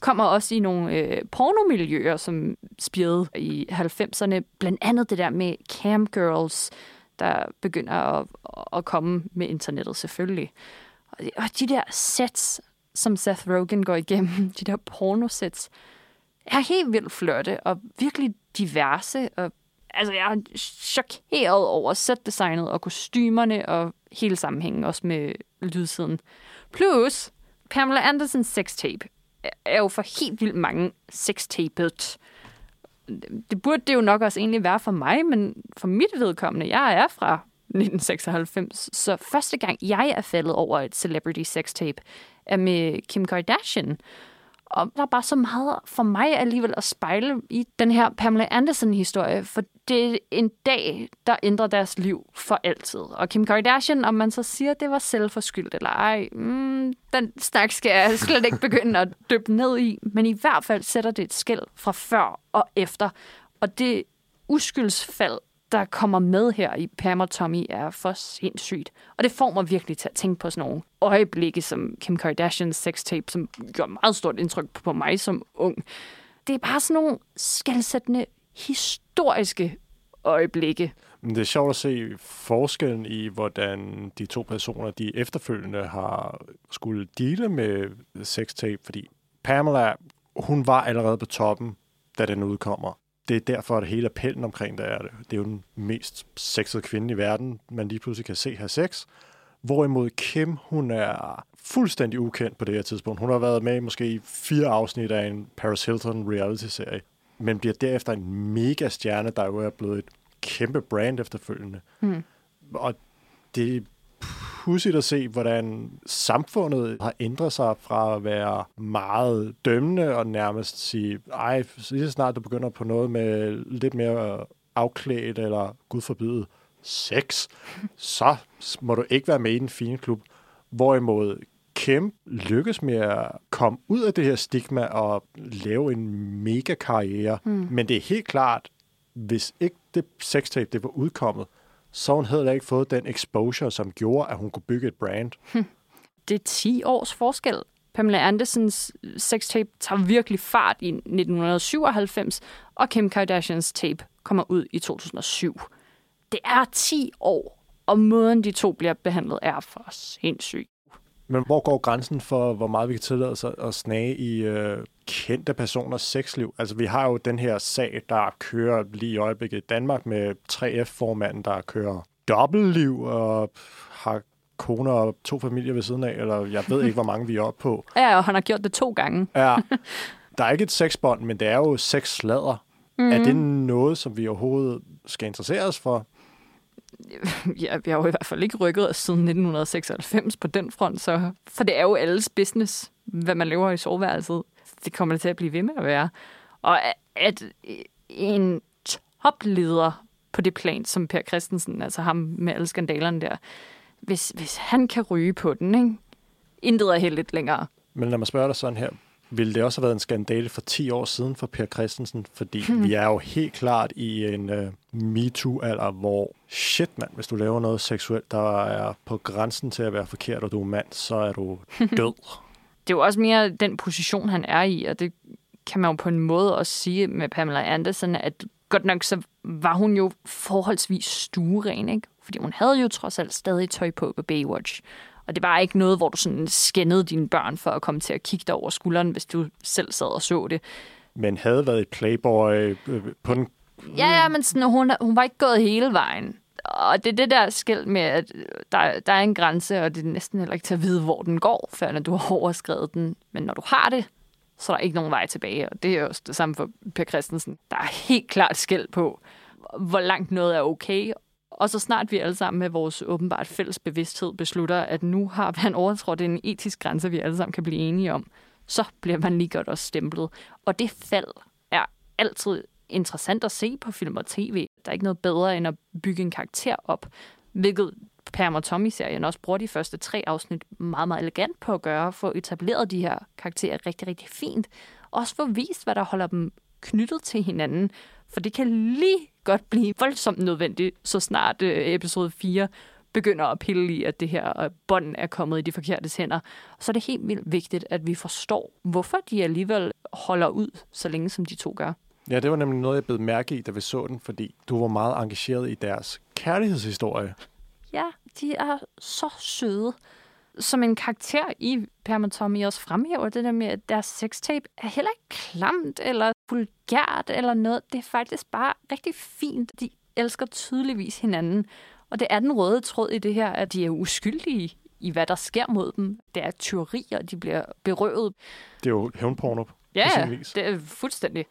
kommer også i nogle øh, pornomiljøer, som spirede i 90'erne. Blandt andet det der med camgirls, der begynder at, at komme med internettet selvfølgelig. Og, og de der sets, som Seth Rogen går igennem, de der pornosets, er helt vildt flotte og virkelig diverse. Og, altså, jeg er chokeret over setdesignet og kostymerne og hele sammenhængen, også med lydsiden. Plus, Pamela Andersens sextape er jo for helt vildt mange sextapet. Det burde det jo nok også egentlig være for mig, men for mit vedkommende, jeg er fra 1996, så første gang jeg er faldet over et celebrity sextape er med Kim Kardashian. Og der er bare så meget for mig alligevel at spejle i den her Pamela Anderson-historie, for det er en dag, der ændrer deres liv for altid. Og Kim Kardashian, om man så siger, at det var selvforskyldt eller ej, mm, den snak skal jeg slet ikke begynde at dyppe ned i. Men i hvert fald sætter det et skæld fra før og efter. Og det uskyldsfald, der kommer med her i Pam og Tommy, er for sindssygt. Og det får mig virkelig til at tænke på sådan nogle øjeblikke, som Kim Kardashians sextape, som gjorde meget stort indtryk på mig som ung. Det er bare sådan nogle skældsættende historiske øjeblikke. Men det er sjovt at se forskellen i, hvordan de to personer, de efterfølgende har skulle dele med sextape, fordi Pamela, hun var allerede på toppen, da den udkommer. Det er derfor, at hele appellen omkring det er det. Det er jo den mest sexede kvinde i verden, man lige pludselig kan se have sex. Hvorimod Kim, hun er fuldstændig ukendt på det her tidspunkt. Hun har været med i måske fire afsnit af en Paris Hilton reality-serie, men bliver derefter en mega stjerne, der jo er blevet et kæmpe brand efterfølgende. Mm. Og det pudsigt at se, hvordan samfundet har ændret sig fra at være meget dømmende og nærmest sige, ej, lige så snart du begynder på noget med lidt mere afklædt eller gud forbyde sex, så må du ikke være med i den fine klub. Hvorimod Kim lykkes med at komme ud af det her stigma og lave en mega karriere. Mm. Men det er helt klart, hvis ikke det sextape det var udkommet, så hun havde ikke fået den exposure, som gjorde, at hun kunne bygge et brand. Hm. Det er 10 års forskel. Pamela Andersons sextape tager virkelig fart i 1997, og Kim Kardashians tape kommer ud i 2007. Det er 10 år, og måden de to bliver behandlet er for sindssygt. Men hvor går grænsen for, hvor meget vi kan tillade os at snage i øh, kendte personers sexliv? Altså, vi har jo den her sag, der kører lige i øjeblikket i Danmark med 3F-formanden, der kører dobbeltliv og har kone og to familier ved siden af, eller jeg ved ikke, hvor mange vi er oppe på. Ja, og han har gjort det to gange. ja. Der er ikke et sexbånd, men det er jo sexsladder. Mm-hmm. Er det noget, som vi overhovedet skal interessere os for? ja, vi har jo i hvert fald ikke rykket os siden 1996 på den front, så, for det er jo alles business, hvad man lever i soveværelset. Det kommer det til at blive ved med at være. Og at en topleder på det plan, som Per Christensen, altså ham med alle skandalerne der, hvis, hvis han kan ryge på den, ikke? intet er helt længere. Men lad mig spørge dig sådan her ville det også have været en skandale for 10 år siden for Per Christensen, fordi hmm. vi er jo helt klart i en uh, MeToo-alder, hvor shit mand, hvis du laver noget seksuelt, der er på grænsen til at være forkert, og du er mand, så er du død. det er jo også mere den position, han er i, og det kan man jo på en måde også sige med Pamela Anderson, at godt nok så var hun jo forholdsvis stueren, ikke? Fordi hun havde jo trods alt stadig tøj på på Baywatch. Og det var ikke noget, hvor du sådan skændede dine børn for at komme til at kigge dig over skulderen, hvis du selv sad og så det. Men havde været et playboy øh, på den... Ja, ja, men sådan, hun, hun var ikke gået hele vejen. Og det er det der skæld med, at der, der er en grænse, og det er næsten heller ikke til at vide, hvor den går, før når du har overskrevet den. Men når du har det, så er der ikke nogen vej tilbage. Og det er også det samme for Per Christensen. Der er helt klart skæld på, hvor langt noget er okay, og så snart vi alle sammen med vores åbenbart fælles bevidsthed beslutter, at nu har man overtrådt en etisk grænse, vi alle sammen kan blive enige om, så bliver man lige godt også stemplet. Og det fald er altid interessant at se på film og tv. Der er ikke noget bedre end at bygge en karakter op, hvilket Pam og Tommy-serien også bruger de første tre afsnit meget, meget elegant på at gøre, for etableret de her karakterer rigtig, rigtig fint. Også for vist, hvad der holder dem knyttet til hinanden. For det kan lige godt blive voldsomt nødvendigt, så snart øh, episode 4 begynder at pille i, at det her øh, bånd er kommet i de forkerte hænder. Så er det helt vildt vigtigt, at vi forstår, hvorfor de alligevel holder ud, så længe som de to gør. Ja, det var nemlig noget, jeg blev mærke i, da vi så den, fordi du var meget engageret i deres kærlighedshistorie. Ja, de er så søde. Som en karakter i og Tommy også fremhæver det der med, at deres sextape er heller ikke klamt eller vulgært eller noget. Det er faktisk bare rigtig fint. De elsker tydeligvis hinanden. Og det er den røde tråd i det her, at de er uskyldige i, hvad der sker mod dem. Det er tyverier, de bliver berøvet. Det er jo hævnporno på Ja, sin ja, vis. det er fuldstændig.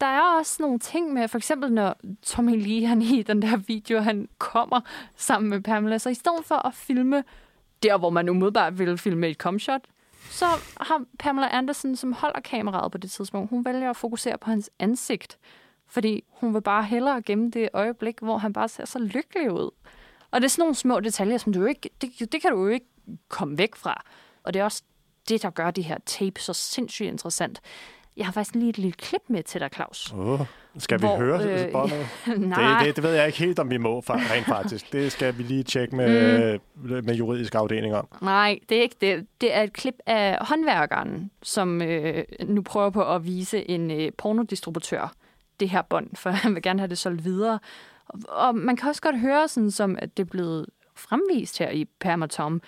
Der er også nogle ting med, for eksempel når Tommy Lee, han i den der video, han kommer sammen med Pamela, så i stedet for at filme der, hvor man umiddelbart ville filme et comshot, så har Pamela Anderson, som holder kameraet på det tidspunkt, hun vælger at fokusere på hans ansigt, fordi hun vil bare hellere gemme det øjeblik, hvor han bare ser så lykkelig ud. Og det er sådan nogle små detaljer, som du ikke, det, det kan du jo ikke komme væk fra. Og det er også det, der gør de her tape så sindssygt interessant. Jeg har faktisk lige et lille klip med til dig, Claus. Oh, skal vi Hvor, høre øh, øh, båndet? Nej, Det, det, det ved jeg ikke helt, om vi må rent faktisk. Det skal vi lige tjekke med, mm. med juridisk afdeling om. nej, det er ikke det. Det er et klip af håndværkeren, som øh, nu prøver på at vise en øh, pornodistributør det her bånd, for han vil gerne have det solgt videre. Og, og man kan også godt høre, sådan som at det er blevet fremvist her i Pam og Tom,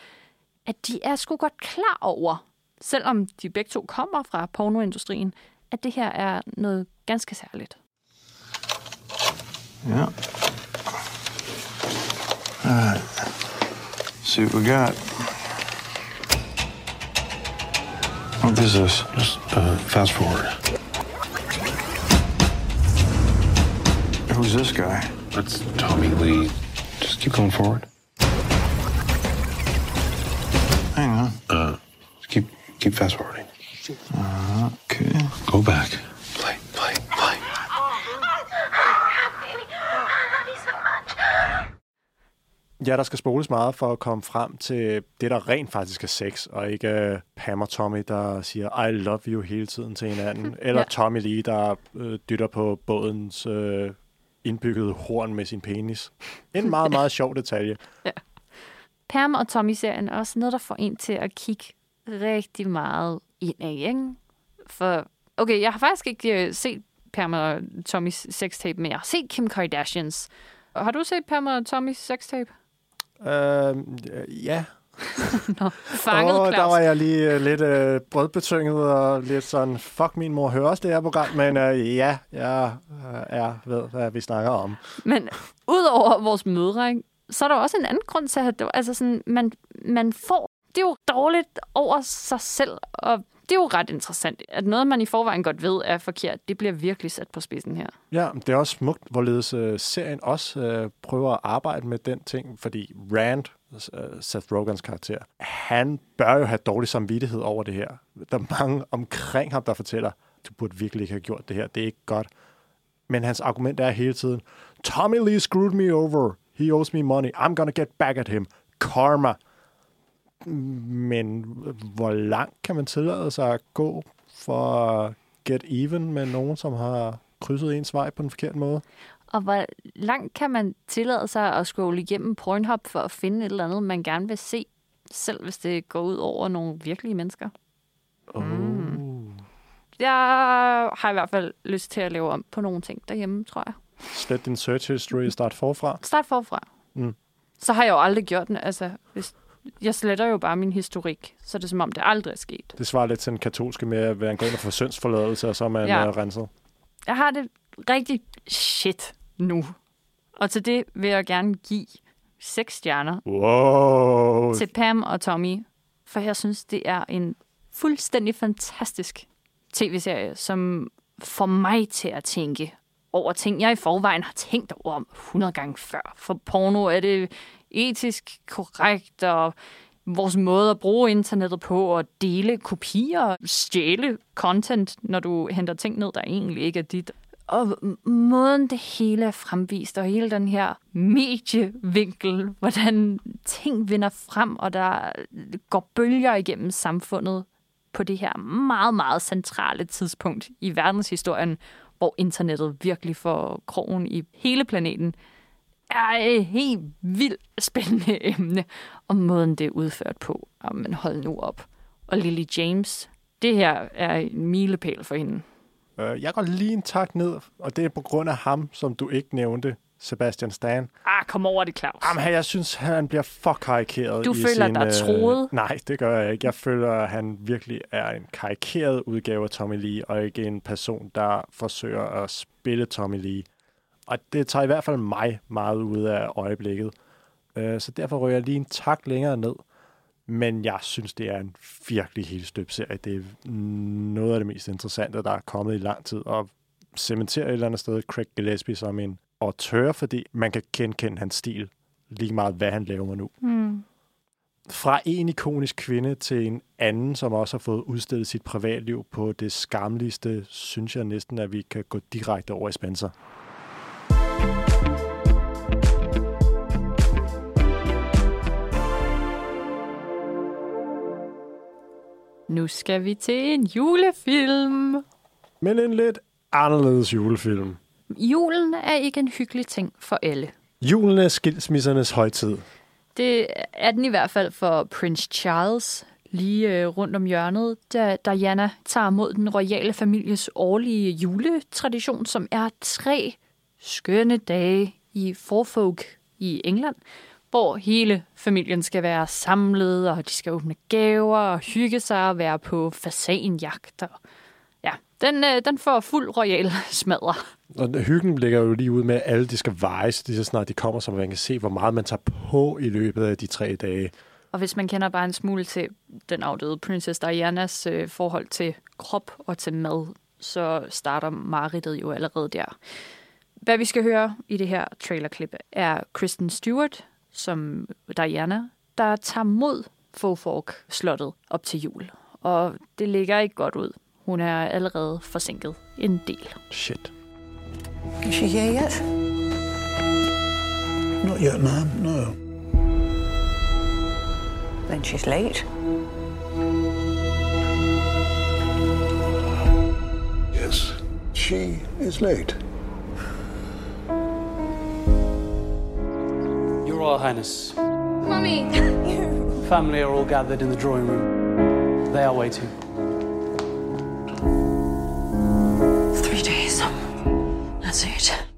at de er sgu godt klar over, selvom de begge to kommer fra pornoindustrien, at det her er noget ganske særligt. Yeah. All right. See what we got. What is this? Just uh, fast forward. Who's this guy? That's Tommy Lee. Just keep going forward. Hang on. Uh, keep keep fast forwarding. Okay. Go back. Ja, der skal spoles meget for at komme frem til det, der rent faktisk er sex, og ikke uh, Pam og Tommy, der siger I love you hele tiden til hinanden, eller Ja. Tommy Lee, der øh, dytter på bådens øh, indbyggede horn med sin penis. En meget, meget sjov detalje. Pam og Tommy-serien er også noget, der får en til at kigge rigtig meget indad, ikke? For, okay, jeg har faktisk ikke øh, set Pam og Tommys sextape, men jeg har set Kim Kardashians. Har du set Pam og Tommys sextape? Øh, ja, Nå, fanget, Claus. der var jeg lige uh, lidt uh, brødbetynget og lidt sådan, fuck min mor hører også det her program, men uh, ja, jeg uh, er ved, hvad vi snakker om. Men udover vores mødre, ikke, så er der også en anden grund til, at det, altså sådan, man, man får... Det er jo dårligt over sig selv, og det er jo ret interessant, at noget, man i forvejen godt ved er forkert, det bliver virkelig sat på spidsen her. Ja, det er også smukt, hvorledes øh, serien også øh, prøver at arbejde med den ting, fordi Rand, øh, Seth Rogans karakter, han bør jo have dårlig samvittighed over det her. Der er mange omkring ham, der fortæller, du burde virkelig ikke have gjort det her, det er ikke godt. Men hans argument er hele tiden, Tommy Lee screwed me over. He owes me money. I'm gonna get back at him. Karma. Men hvor langt kan man tillade sig at gå for at get even med nogen, som har krydset ens vej på den forkerte måde? Og hvor langt kan man tillade sig at scrolle igennem Pornhub for at finde et eller andet, man gerne vil se, selv hvis det går ud over nogle virkelige mennesker? Mm. Jeg har i hvert fald lyst til at lave om på nogle ting derhjemme, tror jeg. Slet din search history og start forfra. Start forfra. Mm. Så har jeg jo aldrig gjort den. Altså, hvis, jeg sletter jo bare min historik, så er det som om, det aldrig er sket. Det svarer lidt til den katolske med, at man går ind og får syndsforladelse, og så er man Ja. ja. renset. Jeg har det rigtig shit nu. Og til det vil jeg gerne give seks stjerner Wow. til Pam og Tommy, for jeg synes, det er en fuldstændig fantastisk tv-serie, som får mig til at tænke over ting, jeg i forvejen har tænkt over 100 gange før. For porno er det etisk korrekt, og vores måde at bruge internettet på og dele kopier, stjæle content, når du henter ting ned, der egentlig ikke er dit. Og måden det hele er fremvist, og hele den her medievinkel, hvordan ting vinder frem, og der går bølger igennem samfundet på det her meget, meget centrale tidspunkt i verdenshistorien, hvor internettet virkelig får krogen i hele planeten, er et helt vildt spændende emne, og måden det er udført på. Men hold nu op. Og Lily James, det her er en milepæl for hende. Øh, Jeg går lige en tak ned, og det er på grund af ham, som du ikke nævnte, Sebastian Stan. Ah, kom over det, Claus. Jamen, jeg synes, han bliver for karikeret. Du i føler sin, dig øh, truet? Nej, det gør jeg ikke. Jeg føler, at han virkelig er en karikeret udgave af Tommy Lee, og ikke en person, der forsøger at spille Tommy Lee. Og det tager i hvert fald mig meget ud af øjeblikket. Øh, Så derfor rører jeg lige en tak længere ned. Men jeg synes, det er en virkelig helt støbt serie. Det er noget af det mest interessante, der er kommet i lang tid. Og cementerer et eller andet sted Craig Gillespie som en auteur, fordi man kan genkende hans stil lige meget, hvad han laver nu. Mm. Fra en ikonisk kvinde til en anden, som også har fået udstillet sit privatliv på det skamligste, synes jeg næsten, at vi kan gå direkte over i Spencer. Nu skal vi til en julefilm. Men en lidt anderledes julefilm. Julen er ikke en hyggelig ting for alle. Julen er skilsmissernes højtid. Det er den i hvert fald for Prince Charles, lige øh, rundt om hjørnet, da Diana tager mod den royale families årlige juletradition, som er tre skønne dage i Forfolk i England, hvor hele familien skal være samlet, og de skal åbne gaver og hygge sig og være på fasanjagt. Og ja, den, øh, den får fuld royal smadre. Og hyggen ligger jo lige ud med, at alle de skal vejes, lige så snart de kommer, så man kan se, hvor meget man tager på i løbet af de tre dage. Og hvis man kender bare en smule til den afdøde Princess Dianas øh, forhold til krop og til mad, så starter mareridtet jo allerede der. Hvad vi skal høre i det her trailerklip er Kristen Stewart som Diana, der tager mod Faufork-slottet op til jul. Og det ligger ikke godt ud. Hun er allerede forsinket en del. Shit. Is she here yet? Not yet, ma'am. No. Then she's late. Yes, she is late. Your Royal Highness. Mummy! Family are all gathered in the drawing room. They are waiting. Three days. That's it.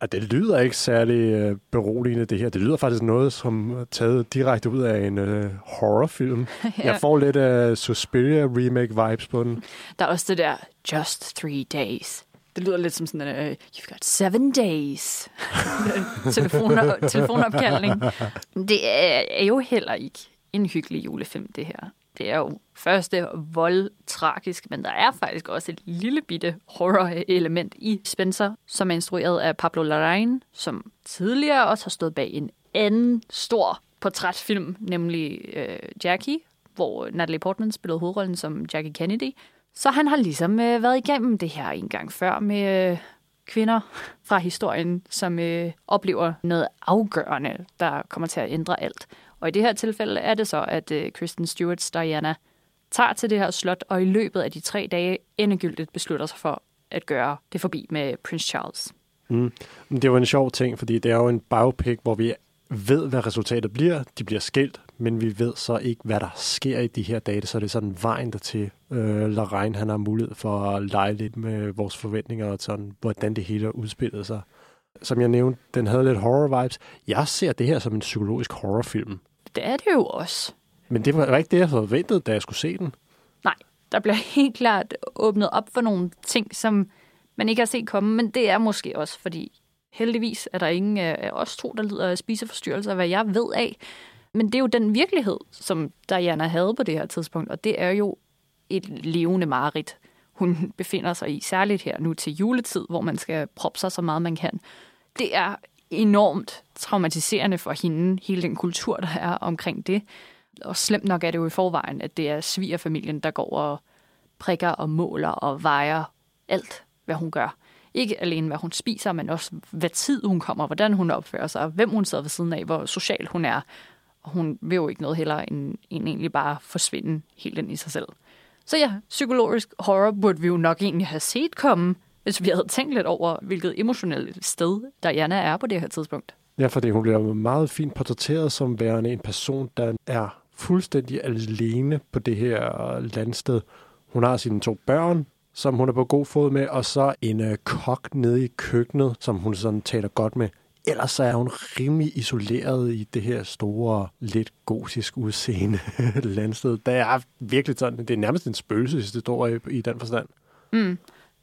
Og det lyder ikke særlig øh, beroligende, det her. Det lyder faktisk noget, som er taget direkte ud af en øh, horrorfilm. ja. Jeg får lidt af uh, Suspiria remake-vibes på den. Der er også det der, just three days. Det lyder lidt som sådan en, uh, you've got seven days. Telefoner, telefonopkaldning. Det er, er jo heller ikke en hyggelig julefilm, det her. Det er jo første vold tragisk, men der er faktisk også et lille bitte horror-element i Spencer, som er instrueret af Pablo Larraín, som tidligere også har stået bag en anden stor portrætfilm, nemlig øh, Jackie, hvor Natalie Portman spillede hovedrollen som Jackie Kennedy. Så han har ligesom øh, været igennem det her en gang før med øh, kvinder fra historien, som øh, oplever noget afgørende, der kommer til at ændre alt. Og i det her tilfælde er det så, at øh, Kristen Stewarts Diana tager til det her slot, og i løbet af de tre dage endegyldigt beslutter sig for at gøre det forbi med Prince Charles. Mm. Men det er en sjov ting, fordi det er jo en biopic, hvor vi ved, hvad resultatet bliver. De bliver skilt, men vi ved så ikke, hvad der sker i de her dage. Så det er sådan vejen dertil. Øh, Lorraine, han har mulighed for at lege lidt med vores forventninger og sådan, hvordan det hele udspillede sig. Som jeg nævnte, den havde lidt horror-vibes. Jeg ser det her som en psykologisk horrorfilm. Det er det jo også. Men det var ikke det, jeg forventede, da jeg skulle se den. Nej, der bliver helt klart åbnet op for nogle ting, som man ikke har set komme, men det er måske også, fordi heldigvis er der ingen af os to, der lider af spiseforstyrrelser, hvad jeg ved af. Men det er jo den virkelighed, som Diana havde på det her tidspunkt, og det er jo et levende mareridt, hun befinder sig i, særligt her nu til juletid, hvor man skal proppe sig så meget man kan. Det er enormt traumatiserende for hende, hele den kultur, der er omkring det. Og slemt nok er det jo i forvejen, at det er svigerfamilien, der går og prikker og måler og vejer alt, hvad hun gør. Ikke alene, hvad hun spiser, men også, hvad tid hun kommer, hvordan hun opfører sig, hvem hun sidder ved siden af, hvor social hun er. Og hun vil jo ikke noget heller end, end egentlig bare forsvinde helt ind i sig selv. Så ja, psykologisk horror burde vi jo nok egentlig have set komme, hvis vi havde tænkt lidt over, hvilket emotionelt sted Diana er på det her tidspunkt. Ja, fordi hun bliver meget fint portrætteret som værende en person, der er fuldstændig alene på det her landsted. Hun har sine to børn, som hun er på god fod med, og så en øh, kok nede i køkkenet, som hun sådan taler godt med. Ellers så er hun rimelig isoleret i det her store, lidt gotisk udseende landsted. Der er virkelig sådan, det er nærmest en spøgelseshistorie i, i den forstand. Mm.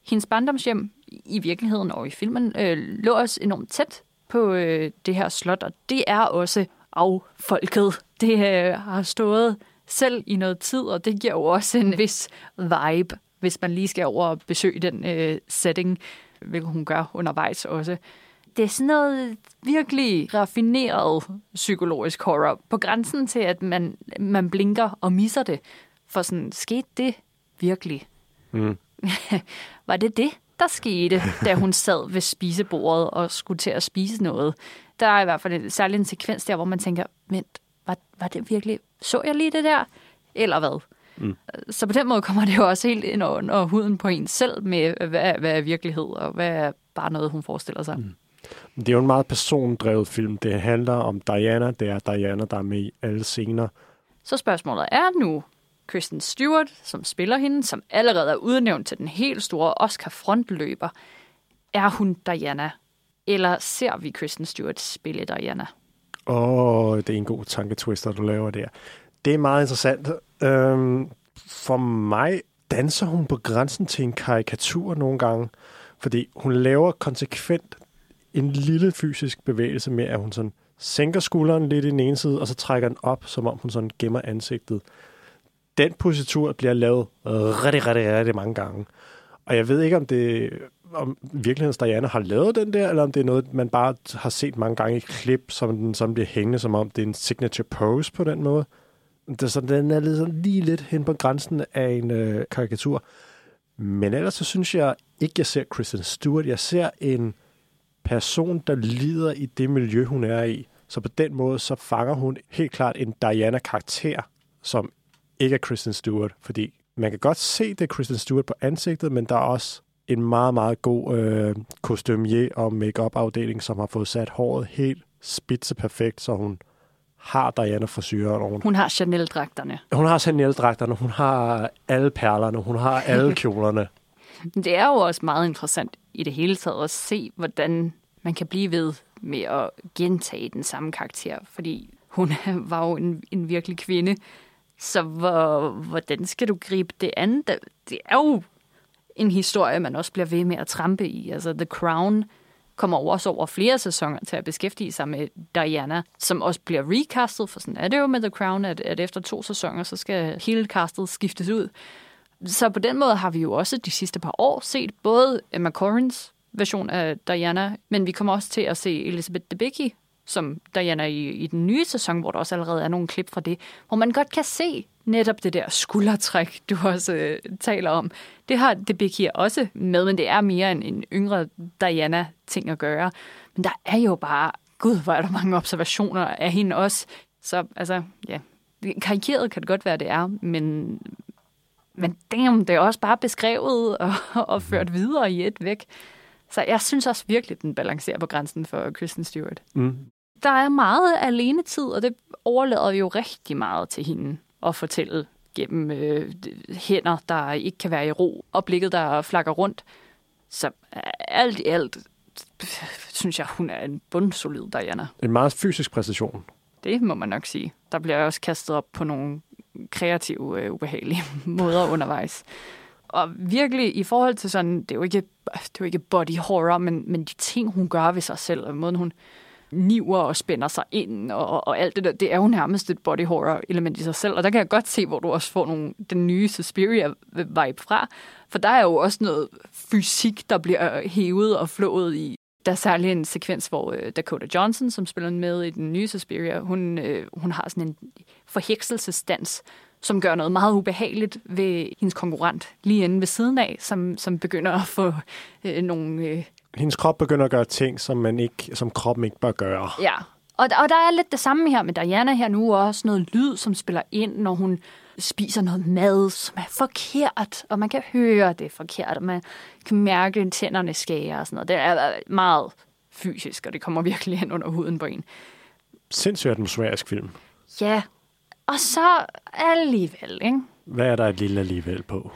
Hendes barndomshjem i virkeligheden og i filmen øh, lå også enormt tæt på øh, det her slot, og det er også affolket. Det øh, har stået selv i noget tid, og det giver jo også en vis vibe, hvis man lige skal over og besøge den øh, setting, hvilket hun gør undervejs også. Det er sådan noget virkelig raffineret psykologisk horror, på grænsen til, at man, man blinker og misser det. For sådan, skete det virkelig? Mm. Var det det, der skete, da hun sad ved spisebordet og skulle til at spise noget? Der er i hvert fald en, særlig en sekvens der, hvor man tænker, vent, var, var det virkelig, så jeg lige det der? Eller hvad? Mm. Så på den måde kommer det jo også helt ind under huden på en selv med, hvad, hvad er virkelighed, og hvad er bare noget, hun forestiller sig. Mm. Det er jo en meget persondrevet film. Det handler om Diana. Det er Diana, der er med i alle scener. Så spørgsmålet er nu, Kristen Stewart, som spiller hende, som allerede er udnævnt til den helt store Oscar-frontløber, er hun Diana? Eller ser vi Kristen Stewart spille Diana? Åh, oh, det er en god tanketwister, du laver der. Det er meget interessant. Øhm, for mig danser hun på grænsen til en karikatur nogle gange, fordi hun laver konsekvent en lille fysisk bevægelse med, at hun sådan sænker skulderen lidt i den ene side, og så trækker den op, som om hun sådan gemmer ansigtet. Den positur bliver lavet rigtig, rigtig, rigtig mange gange. Og jeg ved ikke, om det om virkelighedens Diana har lavet den der, eller om det er noget, man bare har set mange gange i klip, som den som bliver hængende, som om det er en signature pose på den måde. Det, så den er lidt, sådan lige lidt hen på grænsen af en øh, karikatur. Men ellers så synes jeg ikke, jeg ser Kristen Stewart. Jeg ser en person, der lider i det miljø, hun er i. Så på den måde, så fanger hun helt klart en Diana-karakter, som ikke er Kristen Stewart. Fordi man kan godt se, det er Kristen Stewart på ansigtet, men der er også en meget, meget god øh, kostumier og make afdeling som har fået sat håret helt spidse perfekt, så hun har Diana frisyren. Hun, hun har Chanel-dragterne. Hun har Chanel-dragterne, hun har alle perlerne, hun har alle kjolerne. Det er jo også meget interessant i det hele taget at se, hvordan man kan blive ved med at gentage den samme karakter, fordi hun var jo en, en virkelig kvinde. Så hvor, hvordan skal du gribe det an? Det er jo en historie, man også bliver ved med at trampe i. Altså The Crown kommer også over flere sæsoner til at beskæftige sig med Diana, som også bliver recastet, for sådan er det jo med The Crown, at, at efter to sæsoner, så skal hele castet skiftes ud. Så på den måde har vi jo også de sidste par år set både Emma Corrins version af Diana, men vi kommer også til at se Elizabeth Debicki som Diana i, i den nye sæson, hvor der også allerede er nogle klip fra det, hvor man godt kan se netop det der skuldertræk, du også øh, taler om. Det har Debicki også med, men det er mere en, en yngre Diana-ting at gøre. Men der er jo bare, gud, hvor er der mange observationer af hende også. Så altså, ja, karikeret kan det godt være, det er, men, men damn, det er også bare beskrevet og, og ført videre i et væk. Så jeg synes også virkelig, den balancerer på grænsen for Kristen Stewart. Mm. Der er meget alenetid, og det overlader vi jo rigtig meget til hende at fortælle gennem øh, hænder, der ikke kan være i ro, og blikket, der flakker rundt. Så alt i alt synes jeg, hun er en bundsolid Diana. En meget fysisk præstation. Det må man nok sige. Der bliver også kastet op på nogle kreative, øh, ubehagelige måder undervejs. Og virkelig i forhold til sådan, det er jo ikke, det er jo ikke body horror, men, men de ting, hun gør ved sig selv, og måden hun niver og spænder sig ind, og, og alt det der, det er jo nærmest et body horror element i sig selv. Og der kan jeg godt se, hvor du også får nogle, den nye Suspiria-vibe fra. For der er jo også noget fysik, der bliver øh, hævet og flået i. Der er særlig en sekvens, hvor uh, Dakota Johnson, som spiller med i den nye Suspiria, hun, uh, hun har sådan en forhekselsestans, som gør noget meget ubehageligt ved hendes konkurrent lige inde ved siden af, som, som begynder at få øh, nogle... Øh... Hendes krop begynder at gøre ting, som, man ikke, som kroppen ikke bør gøre. Ja, og, og der er lidt det samme her med Diana her nu, og også noget lyd, som spiller ind, når hun spiser noget mad, som er forkert, og man kan høre, det er forkert, og man kan mærke, tænderne skærer og sådan noget. Det er meget fysisk, og det kommer virkelig hen under huden på en. Sindssygt atmosfærisk film. Ja, og så alligevel, ikke? Hvad er der et lille alligevel på?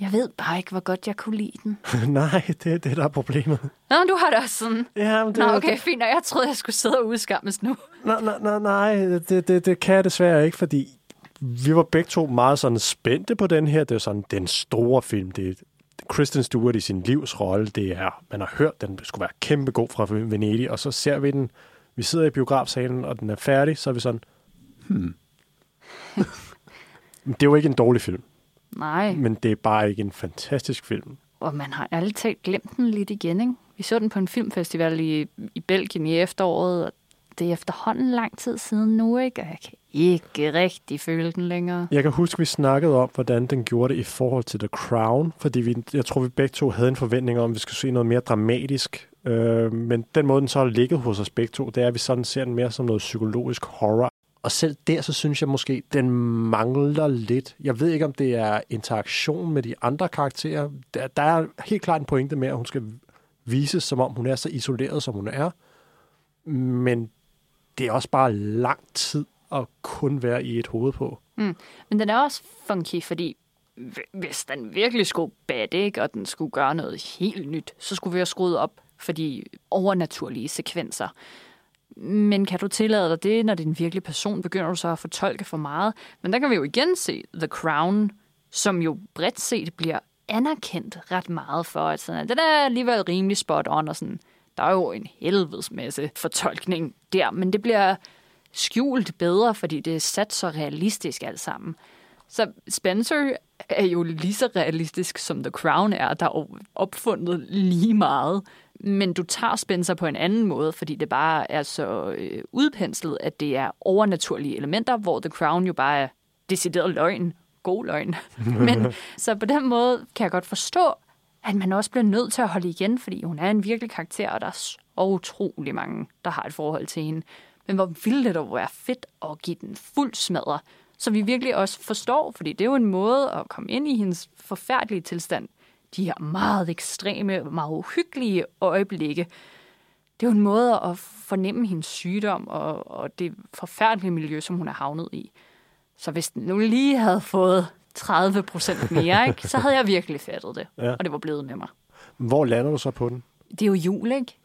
Jeg ved bare ikke, hvor godt jeg kunne lide den. Nej, det er det, der er problemet. Nå, du har det også sådan. Ja, men det, Nå, okay, fint. Og jeg troede, jeg skulle sidde og udskammes nu. Nej, nej, nej, nej det, det, det kan jeg desværre ikke, fordi vi var begge to meget sådan spændte på den her. Det er sådan den store film. Det er Kristen Stewart i sin livs rolle. Det er, man har hørt, den skulle være kæmpe god fra Venedig, og så ser vi den. Vi sidder i biografsalen, og den er færdig, så er vi sådan, hmm. det er jo ikke en dårlig film. Nej. Men det er bare ikke en fantastisk film. Og man har ærligt talt glemt den lidt igen, ikke? Vi så den på en filmfestival i, i Belgien i efteråret, og det er efterhånden lang tid siden nu, ikke? Og jeg kan ikke rigtig føle den længere. Jeg kan huske, at vi snakkede om, hvordan den gjorde det i forhold til The Crown, fordi vi, jeg tror, vi begge to havde en forventning om, at vi skulle se noget mere dramatisk. Øh, men den måde, den så har ligget hos os begge to, det er, at vi sådan ser den mere som noget psykologisk horror. Og selv der, så synes jeg måske, den mangler lidt. Jeg ved ikke, om det er interaktion med de andre karakterer. Der, der er helt klart en pointe med, at hun skal vises, som om hun er så isoleret, som hun er. Men det er også bare lang tid at kun være i et hoved på. Mm. Men den er også funky, fordi hvis den virkelig skulle bad, ikke, og den skulle gøre noget helt nyt, så skulle vi have skruet op for de overnaturlige sekvenser. Men kan du tillade dig det, når det er en virkelig person, begynder du så at fortolke for meget? Men der kan vi jo igen se The Crown, som jo bredt set bliver anerkendt ret meget for, at sådan, den er alligevel rimelig spot on, og sådan, der er jo en helvedes masse fortolkning der, men det bliver skjult bedre, fordi det er sat så realistisk alt sammen. Så Spencer er jo lige så realistisk, som The Crown er. Der er opfundet lige meget. Men du tager Spencer på en anden måde, fordi det bare er så øh, udpenslet, at det er overnaturlige elementer, hvor The Crown jo bare er decideret løgn. God løgn. Men så på den måde kan jeg godt forstå, at man også bliver nødt til at holde igen, fordi hun er en virkelig karakter, og der er så utrolig mange, der har et forhold til hende. Men hvor ville det dog være fedt at give den fuld smadre, så vi virkelig også forstår, fordi det er jo en måde at komme ind i hendes forfærdelige tilstand. De her meget ekstreme, meget uhyggelige øjeblikke. Det er jo en måde at fornemme hendes sygdom og, og det forfærdelige miljø, som hun er havnet i. Så hvis den nu lige havde fået 30 procent mere, ikke, så havde jeg virkelig fattet det. Ja. Og det var blevet med mig. Hvor lander du så på den? Det er jo jul, ikke?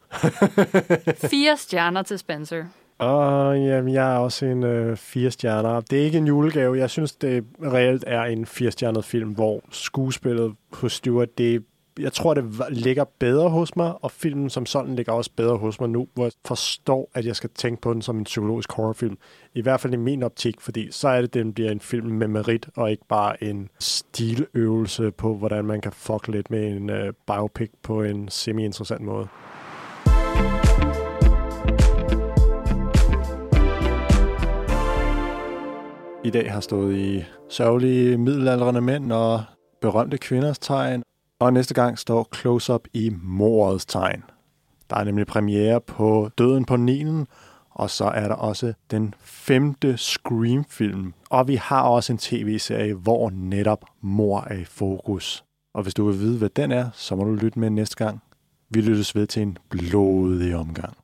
Fire stjerner til Spencer. Og jamen, jeg er også en øh, fire stjerner. Det er ikke en julegave. Jeg synes, det reelt er en firestjernet film, hvor skuespillet hos Stewart, det jeg tror, det ligger bedre hos mig, og filmen som sådan ligger også bedre hos mig nu, hvor jeg forstår, at jeg skal tænke på den som en psykologisk horrorfilm. I hvert fald i min optik, fordi så er det, den bliver en film med merit, og ikke bare en stiløvelse på, hvordan man kan fuck lidt med en øh, biopic på en semi-interessant måde. I dag har stået i sørgelige middelaldrende mænd og berømte kvinders tegn, og næste gang står Close-Up i morets tegn. Der er nemlig premiere på Døden på Nilen, og så er der også den femte Scream-film. Og vi har også en tv-serie, hvor netop mor er i fokus. Og hvis du vil vide, hvad den er, så må du lytte med næste gang. Vi lyttes ved til en blodig omgang.